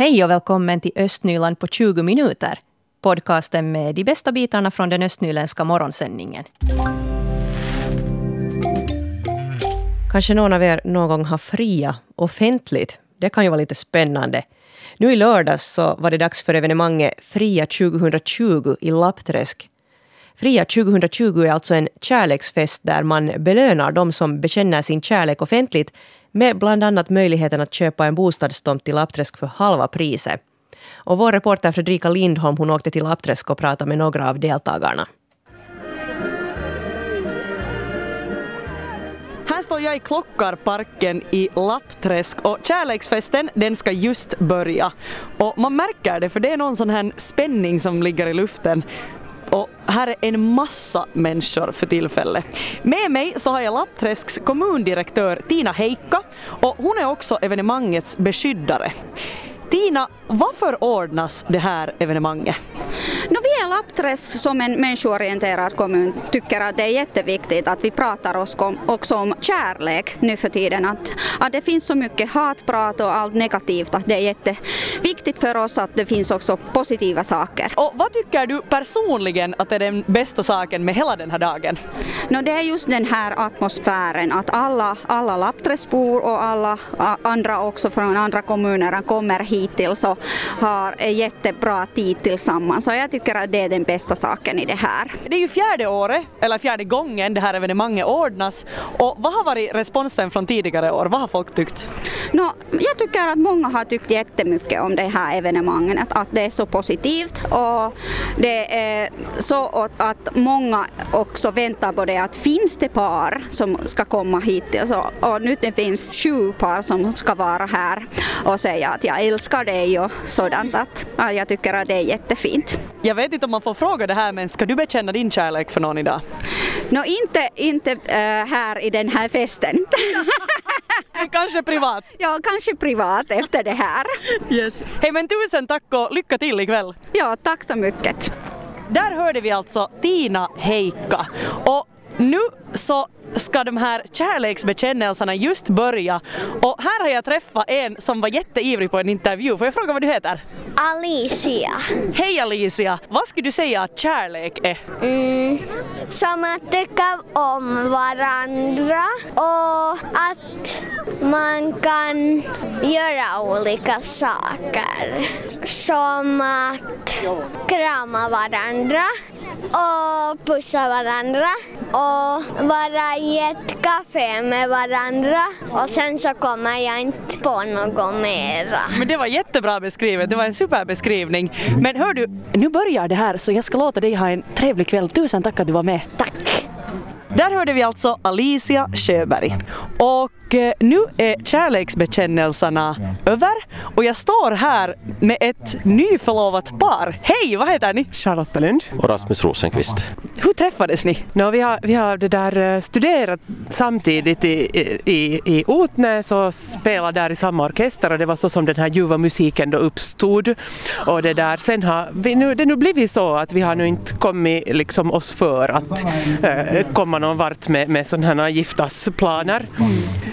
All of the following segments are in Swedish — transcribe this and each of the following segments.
Hej och välkommen till Östnyland på 20 minuter. Podcasten med de bästa bitarna från den östnyländska morgonsändningen. Kanske någon av er någon gång har fria offentligt. Det kan ju vara lite spännande. Nu i lördags så var det dags för evenemanget Fria 2020 i Lappträsk. Fria 2020 är alltså en kärleksfest där man belönar de som bekänner sin kärlek offentligt med bland annat möjligheten att köpa en bostadstomt i Lappträsk för halva priset. Och vår reporter Fredrika Lindholm hon åkte till Lappträsk och pratade med några av deltagarna. Här står jag i Klockarparken i Lappträsk och kärleksfesten den ska just börja. Och man märker det för det är någon sån här spänning som ligger i luften. Och här är en massa människor för tillfället. Med mig så har jag Lappträsks kommundirektör Tina Heikka och hon är också evenemangets beskyddare. Tina, varför ordnas det här evenemanget? No, vi är Lappträsk som en människoorienterad kommun tycker att det är jätteviktigt att vi pratar också om kärlek nu för tiden. Att, att det finns så mycket hatprat och allt negativt att det är jätteviktigt för oss att det finns också positiva saker. Och vad tycker du personligen att är den bästa saken med hela den här dagen? No, det är just den här atmosfären att alla, alla Lappträskbor och alla andra också från andra kommuner kommer hittills och har jättebra tid tillsammans. Så jag tycker att det är den bästa saken i det här. Det är ju fjärde året, eller fjärde gången det här evenemanget ordnas. Och vad har varit responsen från tidigare år? Vad har folk tyckt? No, jag tycker att många har tyckt jättemycket om det här evenemanget, att, att det är så positivt och det är så att många också väntar på det att finns det par som ska komma hit och, och nu det finns sju par som ska vara här och säga att jag älskar dig och sådant att, att jag tycker att det är jättefint. Jag vet inte om man får fråga det här men ska du bekänna din kärlek för någon idag? No, inte, inte uh, här i den här festen. kanske privat? Ja, kanske privat efter det här. Yes. Hej men tusen tack och lycka till ikväll. Ja, tack så mycket. Där hörde vi alltså Tina Heikka. Och nu så ska de här kärleksbekännelserna just börja och här har jag träffat en som var jätteivrig på en intervju. Får jag fråga vad du heter? Alicia. Hej Alicia! Vad skulle du säga att kärlek är? Mm, som att tycka om varandra och att man kan göra olika saker. Som att krama varandra och pussa varandra och vara i ett café med varandra och sen så kommer jag inte på något mera. Men det var jättebra beskrivet, det var en superbeskrivning. Men hör du, nu börjar det här så jag ska låta dig ha en trevlig kväll. Tusen tack att du var med. Tack! Där hörde vi alltså Alicia Sjöberg. Och eh, nu är kärleksbekännelserna över och jag står här med ett nyförlovat par. Hej, vad heter ni? Charlotta Lund. Och Rasmus Rosenqvist. Hur träffades ni? No, vi, har, vi har det där eh, studerat samtidigt i, i, i Otnäs och spelat där i samma orkester och det var så som den här ljuva musiken då uppstod. Och det där, sen har vi nu, det nu blivit så att vi har nu inte kommit liksom oss för att äh, komma någon vart med, med sådana här giftasplaner.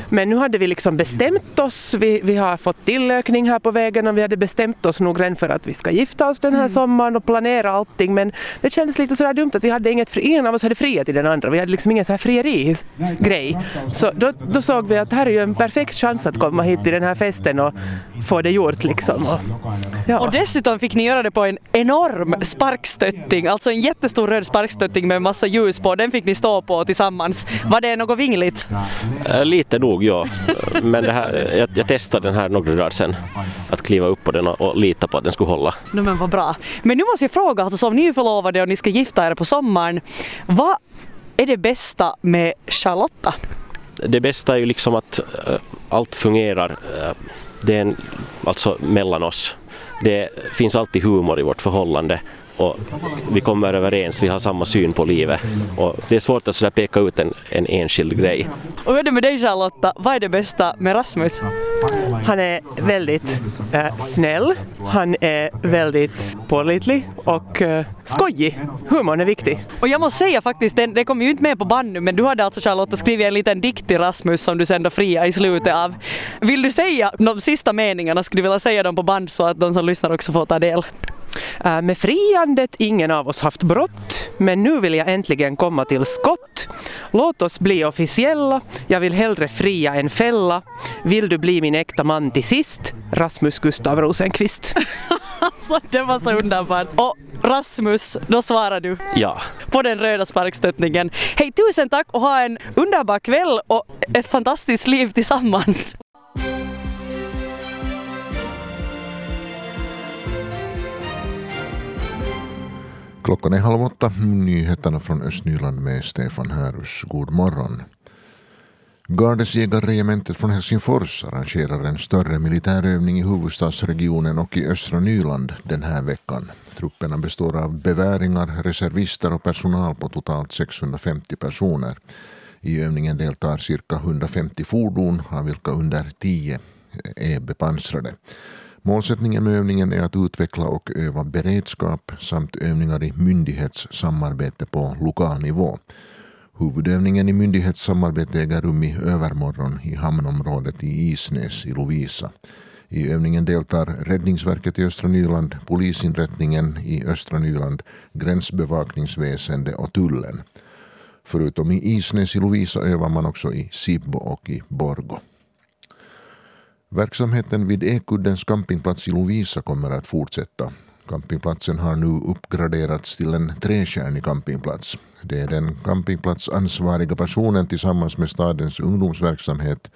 Men nu hade vi liksom bestämt oss, vi, vi har fått tillökning här på vägen och vi hade bestämt oss nog redan för att vi ska gifta oss den här mm. sommaren och planera allting men det kändes lite sådär dumt att vi hade inget, ingen av oss hade friat i den andra, vi hade liksom ingen så här frieri-grej. Så då, då såg vi att här är ju en perfekt chans att komma hit till den här festen och få det gjort liksom. Och, ja. och dessutom fick ni göra det på en enorm sparkstötting, alltså en jättestor röd sparkstötting med en massa ljus på, den fick ni stå på tillsammans. Var det något vingligt? Äh, lite nog ja, men det här, jag, jag testade den här några dagar sedan, att kliva upp på den och, och lita på att den skulle hålla. No, men vad bra. Men nu måste jag fråga, alltså, som nyförlovade och ni ska gifta er på sommaren, vad är det bästa med Charlotta? Det bästa är ju liksom att äh, allt fungerar. Äh, det är en, alltså mellan oss. Det finns alltid humor i vårt förhållande och vi kommer överens, vi har samma syn på livet. Och det är svårt att sådär peka ut en, en enskild grej. Och hur är det med dig Charlotta, vad är det bästa med Rasmus? Han är väldigt eh, snäll, han är väldigt pålitlig och eh, skojig. Humorn är viktig. Och jag måste säga faktiskt, det, det kom ju inte med på band nu, men du hade alltså Charlotta skrivit en liten dikt till Rasmus som du sen då fria i slutet av. Vill du säga de sista meningarna, skulle du vilja säga dem på band så att de som lyssnar också får ta del? Äh, med friandet ingen av oss haft brott, men nu vill jag äntligen komma till skott. Låt oss bli officiella, jag vill hellre fria än fälla. Vill du bli min äkta man till sist? Rasmus Gustav Rosenqvist. alltså det var så underbart. Och Rasmus, då svarar du Ja. på den röda sparkstöttningen. Hej, tusen tack och ha en underbar kväll och ett fantastiskt liv tillsammans. Klockan är halv åtta. Nyheterna från Östnyland med Stefan Härus. God morgon. Gardesjägarregementet från Helsingfors arrangerar en större militärövning i huvudstadsregionen och i östra Nyland den här veckan. Trupperna består av beväringar, reservister och personal på totalt 650 personer. I övningen deltar cirka 150 fordon, av vilka under 10 är bepansrade. Målsättningen med övningen är att utveckla och öva beredskap samt övningar i myndighetssamarbete på lokal nivå. Huvudövningen i myndighetssamarbete äger rum i övermorgon i hamnområdet i Isnäs i Lovisa. I övningen deltar Räddningsverket i östra Nyland, Polisinrättningen i östra Nyland, Gränsbevakningsväsende och Tullen. Förutom i Isnäs i Lovisa övar man också i Sibbo och i Borgo. Verksamheten vid Ekuddens campingplats i Lovisa kommer att fortsätta. Campingplatsen har nu uppgraderats till en trestjärnig campingplats. Det är den campingplatsansvariga personen tillsammans med stadens ungdomsverksamhet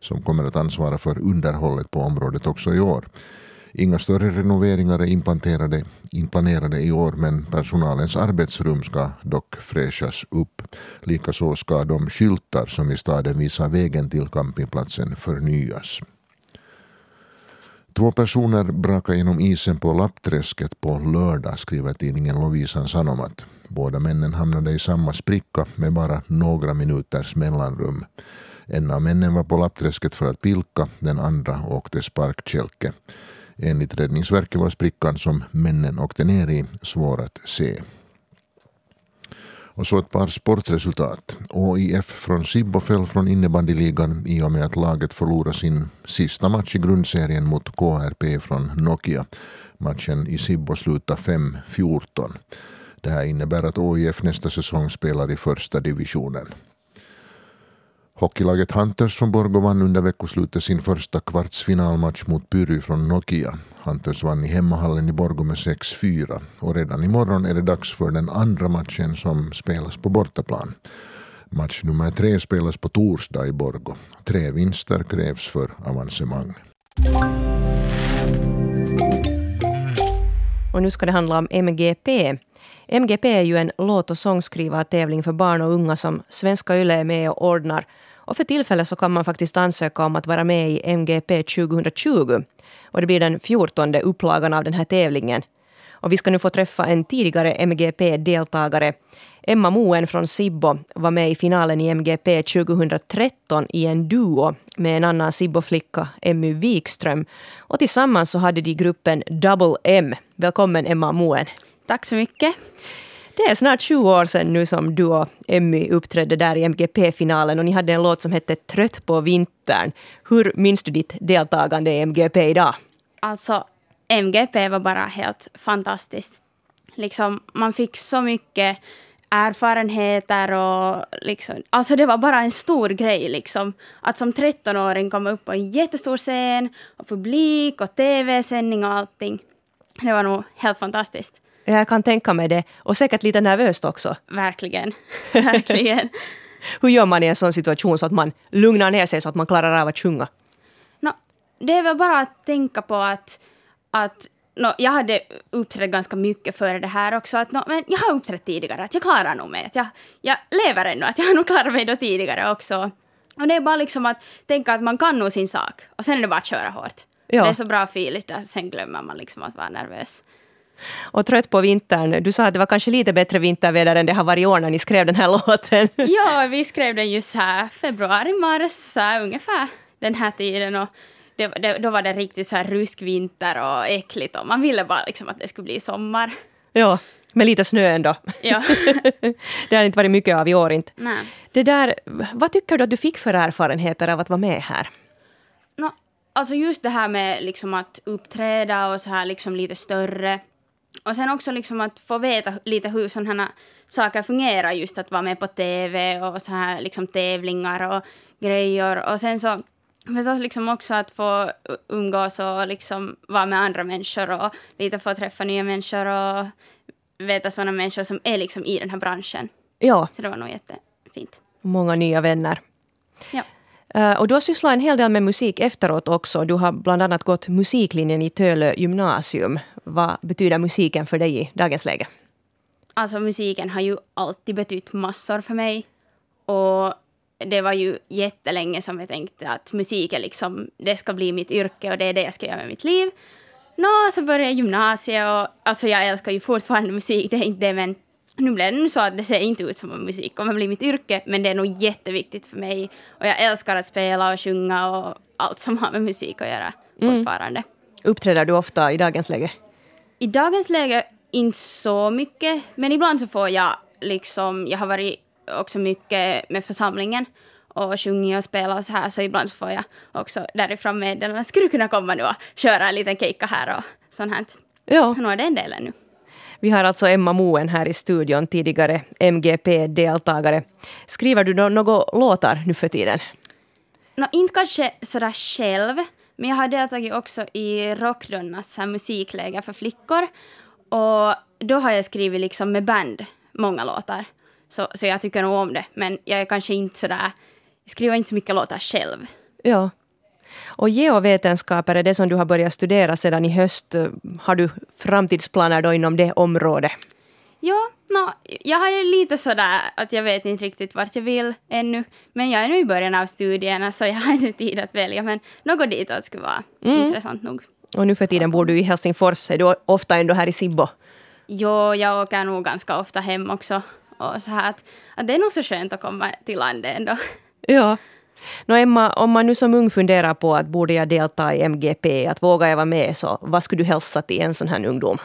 som kommer att ansvara för underhållet på området också i år. Inga större renoveringar är implanterade, inplanerade i år men personalens arbetsrum ska dock fräschas upp. Likaså ska de skyltar som i staden visar vägen till campingplatsen förnyas. Två personer brakade genom isen på Lappträsket på lördag, skriver tidningen Lovisan Sanomat. Båda männen hamnade i samma spricka med bara några minuters mellanrum. En av männen var på Lappträsket för att pilka, den andra åkte sparkkälke. Enligt Räddningsverket var sprickan som männen åkte ner i svår att se. Och så ett par sportresultat. OIF från Sibbo föll från innebandyligan i och med att laget förlorade sin sista match i grundserien mot KRP från Nokia. Matchen i Sibbo slutade 5-14. Det här innebär att OIF nästa säsong spelar i första divisionen. Hockeylaget Hunters från Borgå vann under veckoslutet sin första kvartsfinalmatch mot Pyry från Nokia. Hunters vann i hemmahallen i Borgå med 6-4 och redan imorgon är det dags för den andra matchen som spelas på bortaplan. Match nummer tre spelas på torsdag i Borgå. Tre vinster krävs för avancemang. Och nu ska det handla om MGP. MGP är ju en låt och sångskrivartävling för barn och unga som Svenska Yle är med och ordnar. Och för tillfället så kan man faktiskt ansöka om att vara med i MGP 2020. Och det blir den fjortonde upplagan av den här tävlingen. Och vi ska nu få träffa en tidigare MGP-deltagare. Emma Moen från Sibbo var med i finalen i MGP 2013 i en duo med en annan Sibbo-flicka, Emmy Wikström. Och tillsammans så hade de gruppen Double M. Välkommen Emma Moen. Tack så mycket. Det är snart 20 år sedan nu som du och Emmy uppträdde där i MGP-finalen och ni hade en låt som hette Trött på vintern. Hur minns du ditt deltagande i MGP idag? Alltså, MGP var bara helt fantastiskt. Liksom, man fick så mycket erfarenheter och liksom, alltså det var bara en stor grej liksom. Att som 13-åring komma upp på en jättestor scen och publik och tv-sändning och allting. Det var nog helt fantastiskt. Jag kan tänka mig det. Och säkert lite nervöst också. Verkligen. Verkligen. Hur gör man i en sån situation så att man lugnar ner sig så att man klarar av att sjunga? No, det är väl bara att tänka på att, att no, jag hade uppträtt ganska mycket före det här också. Att, no, men jag har uppträtt tidigare, att jag klarar nog mig. Att jag, jag lever ännu, att jag har nog klarat mig då tidigare också. Och det är bara liksom att tänka att man kan nog sin sak. Och sen är det bara att köra hårt. Ja. Det är så bra feeling där, sen glömmer man liksom att vara nervös. Och trött på vintern. Du sa att det var kanske lite bättre vinterväder än det har varit i år när ni skrev den här låten. Ja, vi skrev den just här februari, mars, ungefär den här tiden. Och det, det, då var det riktigt så här ruskvinter och äckligt och man ville bara liksom att det skulle bli sommar. Ja, med lite snö ändå. Ja. det har inte varit mycket av i år inte. Nej. Det där, vad tycker du att du fick för erfarenheter av att vara med här? No, alltså just det här med liksom att uppträda och så här liksom lite större. Och sen också liksom att få veta lite hur sådana saker fungerar, just att vara med på TV och så här liksom tävlingar och grejer. Och sen så förstås liksom också att få umgås och liksom vara med andra människor och lite få träffa nya människor och veta sådana människor som är liksom i den här branschen. Ja. Så det var nog jättefint. Många nya vänner. Ja. Eh, och du har sysslat en hel del med musik efteråt också. Du har bland annat gått musiklinjen i Tölö gymnasium. Vad betyder musiken för dig i dagens läge? Alltså musiken har ju alltid betytt massor för mig. Och det var ju jättelänge som jag tänkte att musiken liksom, det ska bli mitt yrke och det är det jag ska göra med mitt liv. Nå, så började jag gymnasiet och alltså jag älskar ju fortfarande musik, det är inte det, men nu blev det nu så att det ser inte ut som att musik kommer bli mitt yrke, men det är nog jätteviktigt för mig. Och jag älskar att spela och sjunga och allt som har med musik att göra mm. fortfarande. Uppträder du ofta i dagens läge? I dagens läge inte så mycket, men ibland så får jag liksom, jag har varit också mycket med församlingen och sjungit och spelat och så här, så ibland så får jag också därifrån meddelanden, skulle du kunna komma nu och köra en liten keikka här och sånt här. Ja. Nu är det en del ännu. Vi har alltså Emma Moen här i studion, tidigare MGP-deltagare. Skriver du några låtar nu för tiden? No, inte kanske sådär själv, men jag har deltagit också i Rockdonnas musikläger för flickor. Och då har jag skrivit liksom med band många låtar. Så, så jag tycker nog om det, men jag är kanske inte sådär... Jag skriver inte så mycket låtar själv. Ja. Och geovetenskaper är det som du har börjat studera sedan i höst. Har du framtidsplaner då inom det området? Ja, no, jag har ju lite sådär att jag vet inte riktigt vart jag vill ännu. Men jag är nu i början av studierna så jag har inte tid att välja. Men något ditåt skulle vara mm. intressant nog. Och nu för tiden bor du i Helsingfors. Är du ofta ändå här i Sibbo? Jo, jag åker nog ganska ofta hem också. Och så här att, att det är nog så skönt att komma till landet ändå. Ja. Nå Emma, om man nu som ung funderar på att borde jag delta i MGP, att våga jag vara med, så vad skulle du hälsa till en sån här ungdom?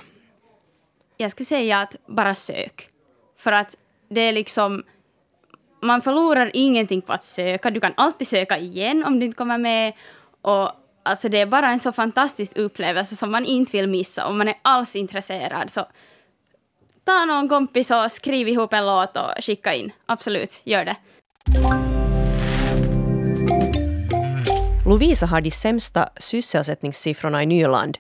Jag skulle säga att bara sök. För att det är liksom... Man förlorar ingenting på att söka. Du kan alltid söka igen om du inte kommer med. Och alltså det är bara en så fantastisk upplevelse som man inte vill missa. Om man är alls intresserad så ta någon kompis och skriv ihop en låt och skicka in. Absolut, gör det. Lovisa har de sämsta sysselsättningssiffrorna i Nyland.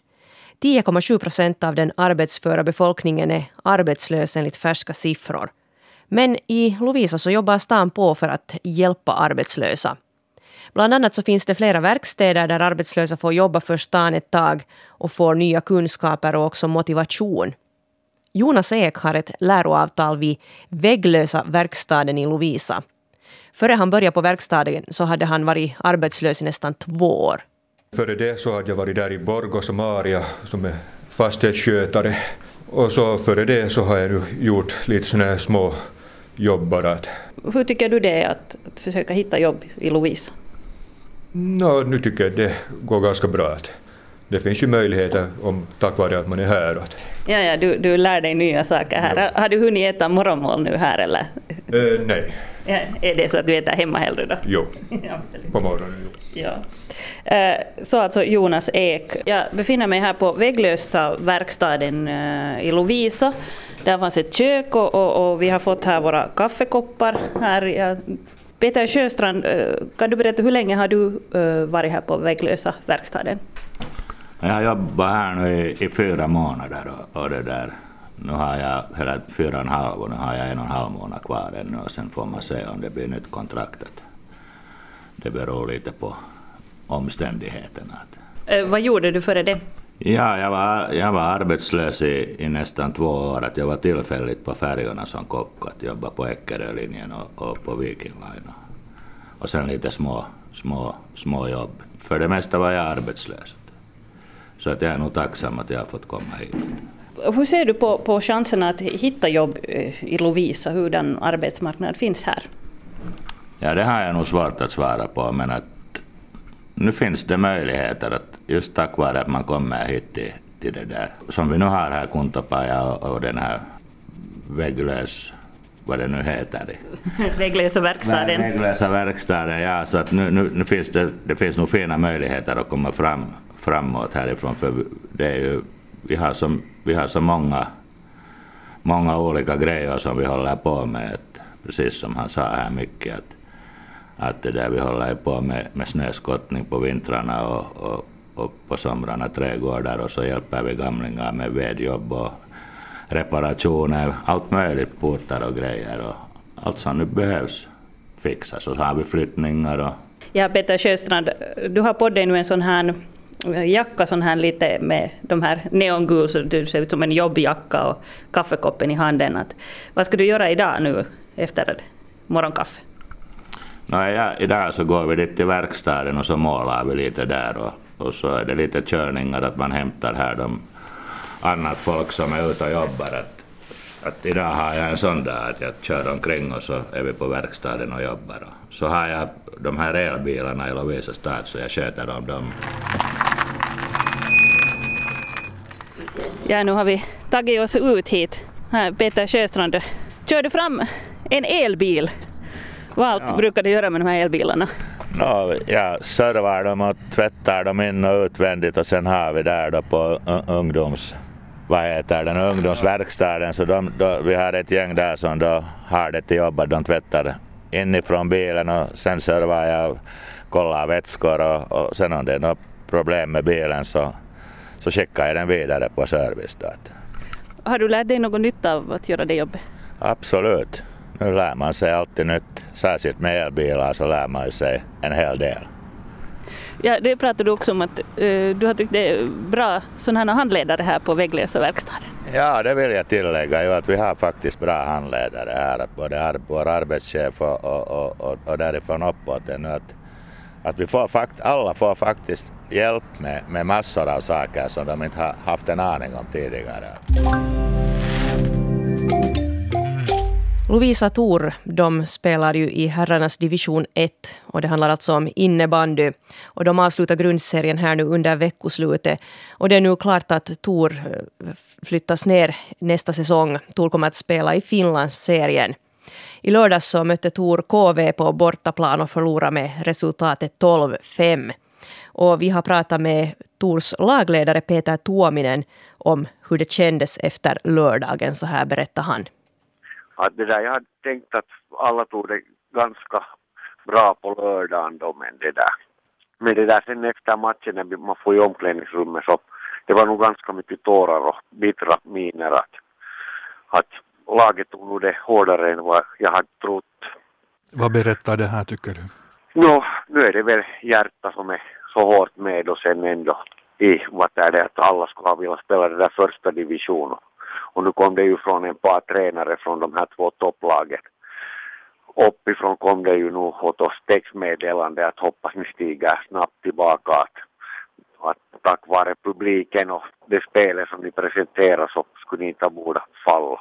10,7 procent av den arbetsföra befolkningen är arbetslös enligt färska siffror. Men i Lovisa så jobbar stan på för att hjälpa arbetslösa. Bland annat så finns det flera verkstäder där arbetslösa får jobba för stan ett tag och får nya kunskaper och också motivation. Jonas Ek har ett läroavtal vid Vägglösa verkstaden i Lovisa. Före han började på verkstaden så hade han varit arbetslös i nästan två år. Före det så hade jag varit där i Borgos och Maria som är fastighetsskötare. Och så före det så har jag nu gjort lite sådana här små jobb bara. Hur tycker du det är att, att försöka hitta jobb i Lovisa? No, nu tycker jag det går ganska bra. Det finns ju möjligheter om, tack vare att man är här. Ja, ja du, du lär dig nya saker här. Ja. Har du hunnit äta morgonmål nu här eller? Uh, nej. Ja, är det så att du äter hemma hellre då? Jo, Absolut. på morgonen. Jo. Ja. Uh, så alltså Jonas Ek. Jag befinner mig här på Vägglösa verkstaden uh, i Lovisa. Där fanns ett kök och, och, och, vi har fått här våra kaffekoppar. Här. Peter Sjöstrand, kan du berätta hur länge har du varit här på Vägglösa verkstaden? Jag jobbat här nu i, i fyra månader och, och, det där. Nu har jag hela fyra och en halv och nu har jag en och en halv månad kvar ännu och sen får man se om det blir nytt kontrakt. Det beror lite på omständigheterna. Eh, vad gjorde du före det? Ja, jag var, jag var arbetslös i, i nästan två år. Att jag var tillfälligt på färjorna som kock, att jobba på Eckerölinjen och, och på Viking Line. Och, och sen lite små, små, små jobb. För det mesta var jag arbetslös. Så att jag är nog tacksam att jag har fått komma hit. Hur ser du på, på chanserna att hitta jobb eh, i Lovisa? Hurdan arbetsmarknad finns här? Ja, det har jag nog svårt att svara på, men att nu finns det möjligheter att just tack vare att man kommer hit till, till det där som vi nu har här Kuntapaja och, och den här vägglös vad det nu heter. Vägglösa verkstaden. Vägglösa verkstaden, ja. Så att nu, nu, nu, finns det, det finns nog fina möjligheter att komma fram, framåt härifrån. För det är ju, vi, har så, vi har så många, många olika grejer som vi håller på med. Att, precis som han sa här mycket. Att, att det där vi håller på med, med snöskottning på vintrarna och, och, och på somrarna trädgårdar och så hjälper vi gamlingar med vedjobb och reparationer, allt möjligt, portar och grejer och allt som nu behövs fixas. Och så har vi flyttningar och... Ja, Peter Sjöstrand, du har på dig nu en sån här jacka sån här lite med de här neongul, så du ser ut som en jobbjacka och kaffekoppen i handen. Att, vad ska du göra idag nu efter morgonkaffe? No, ja, idag så går vi dit till verkstaden och så målar vi lite där och, och så är det lite körningar att man hämtar här de annat folk som är ute och jobbar. Att, att idag har jag en sån dag att jag kör omkring och så är vi på verkstaden och jobbar. Så har jag de här elbilarna i Lovisa stad så jag sköter om dem. Ja, nu har vi tagit oss ut hit. Här, Peter Sjöstrand, kör du fram en elbil? Vad allt ja. brukar du göra med de här elbilarna? No, jag servar dem och tvättar dem in och utvändigt och sen har vi där då på ungdoms vad heter den, ungdomsverkstaden, så de, då, vi har ett gäng där som då har det till jobb de tvättar inifrån bilen och sen servar jag och kollar vätskor och, och sen om det är något problem med bilen så, så skickar jag den vidare på service. Då. Har du lärt dig något nytt av att göra det jobbet? Absolut. Nu lär man sig alltid nytt. Särskilt med elbilar så lär man sig en hel del. Ja, det pratade du också om att uh, du har tyckt det är bra sådana handledare här på vägläsarverkstaden. Ja, det vill jag tillägga ju att vi har faktiskt bra handledare här, både ar vår arbetschef och, och, och, och därifrån uppåt ännu. Att, att vi får fakt alla får faktiskt hjälp med, med massor av saker som de inte har haft en aning om tidigare. Lovisa Thor, de spelar ju i herrarnas division 1 och det handlar alltså om innebandy. Och de avslutar grundserien här nu under veckoslutet. Och det är nu klart att Tor eh, flyttas ner nästa säsong. Tor kommer att spela i Finlandsserien. I lördags så mötte Tor KV på bortaplan och förlorade med resultatet 12-5. Och vi har pratat med Tors lagledare Peter Tuominen om hur det kändes efter lördagen. Så här berättar han. Att det där, jag hade tänkt att alla tog det ganska bra på lördagen då, men det där. Men det där sen efter matchen när man får i omklädningsrummet så det var nog ganska mycket tårar och bittra miner att, att laget tog nog det hårdare än vad jag hade trott. Vad berättar det här tycker du? Nå, nu är det väl hjärta som är så hårt med och sen ändå i vad är det att alla skulle ha velat spela det där första divisionen. Och nu kom det ju från en par tränare från de här två topplagen. Uppifrån kom det ju nu åt oss textmeddelande att hoppas ni stiger snabbt tillbaka. Att, att tack vare publiken och det spelet som ni presenterar så skulle ni inte borde falla.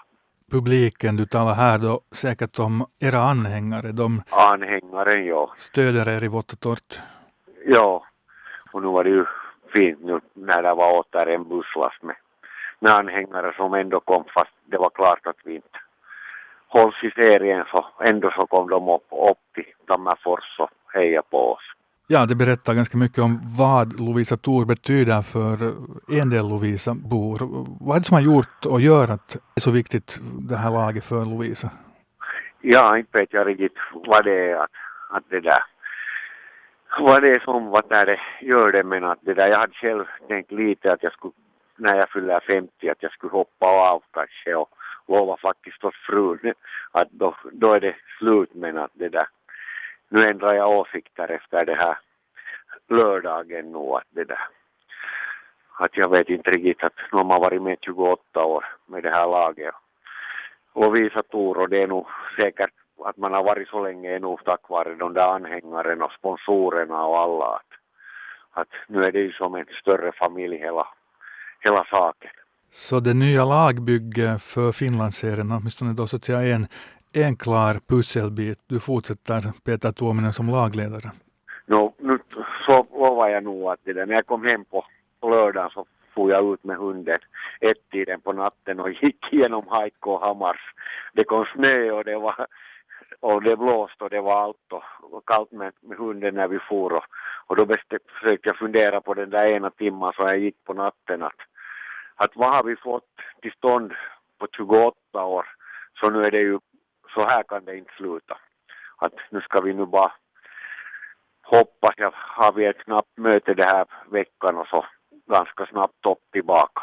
Publiken, du talar här då säkert om era anhängare. De Anhängaren, ja. Stöder er i vått och torrt. Ja, och nu var det ju fint nu när det var åter en busslast med med anhängare som ändå kom fast det var klart att vi inte hålls i serien så ändå så kom de upp, upp till Tammerfors och hejade på oss. Ja, det berättar ganska mycket om vad Lovisa Tor betyder för en del Lovisa-bor. Vad är det som har gjort och gör att det är så viktigt det här laget för Lovisa? Ja, inte vet jag riktigt vad det är att, att det där vad det är som vad det gör det men att det där jag hade själv tänkt lite att jag skulle när jag fyller 50 att jag skulle hoppa av kanske och lova faktiskt åt frun. Att då, då är det slut men att det där. Nu ändrar jag åsikter efter det här lördagen nu att det där. Att jag vet inte riktigt att nu har man varit med 28 år med det här laget. Och visat tur och det är nog säkert att man har varit så länge är nog tack vare de där anhängarna och sponsorerna och alla att, att nu är det ju som en större familj hela hela saken. Så det nya lagbygget för Finlandsserien, åtminstone då så säga en, en klar pusselbit. Du fortsätter Peter Tuominen som lagledare. No, nu så lovar jag nog att det där, när jag kom hem på, på lördagen så for jag ut med hunden ett-tiden på natten och gick igenom Haikko och Hammars. Det kom snö och det var och det blåste och det var allt och kallt med, med hunden när vi for och, och då försökte jag fundera på den där ena timman som jag gick på natten att, att vad har vi fått till stånd på 28 år så nu är det ju så här kan det inte sluta. Att nu ska vi nu bara hoppas jag har vi ett snabbt möte den här veckan och så ganska snabbt upp tillbaka.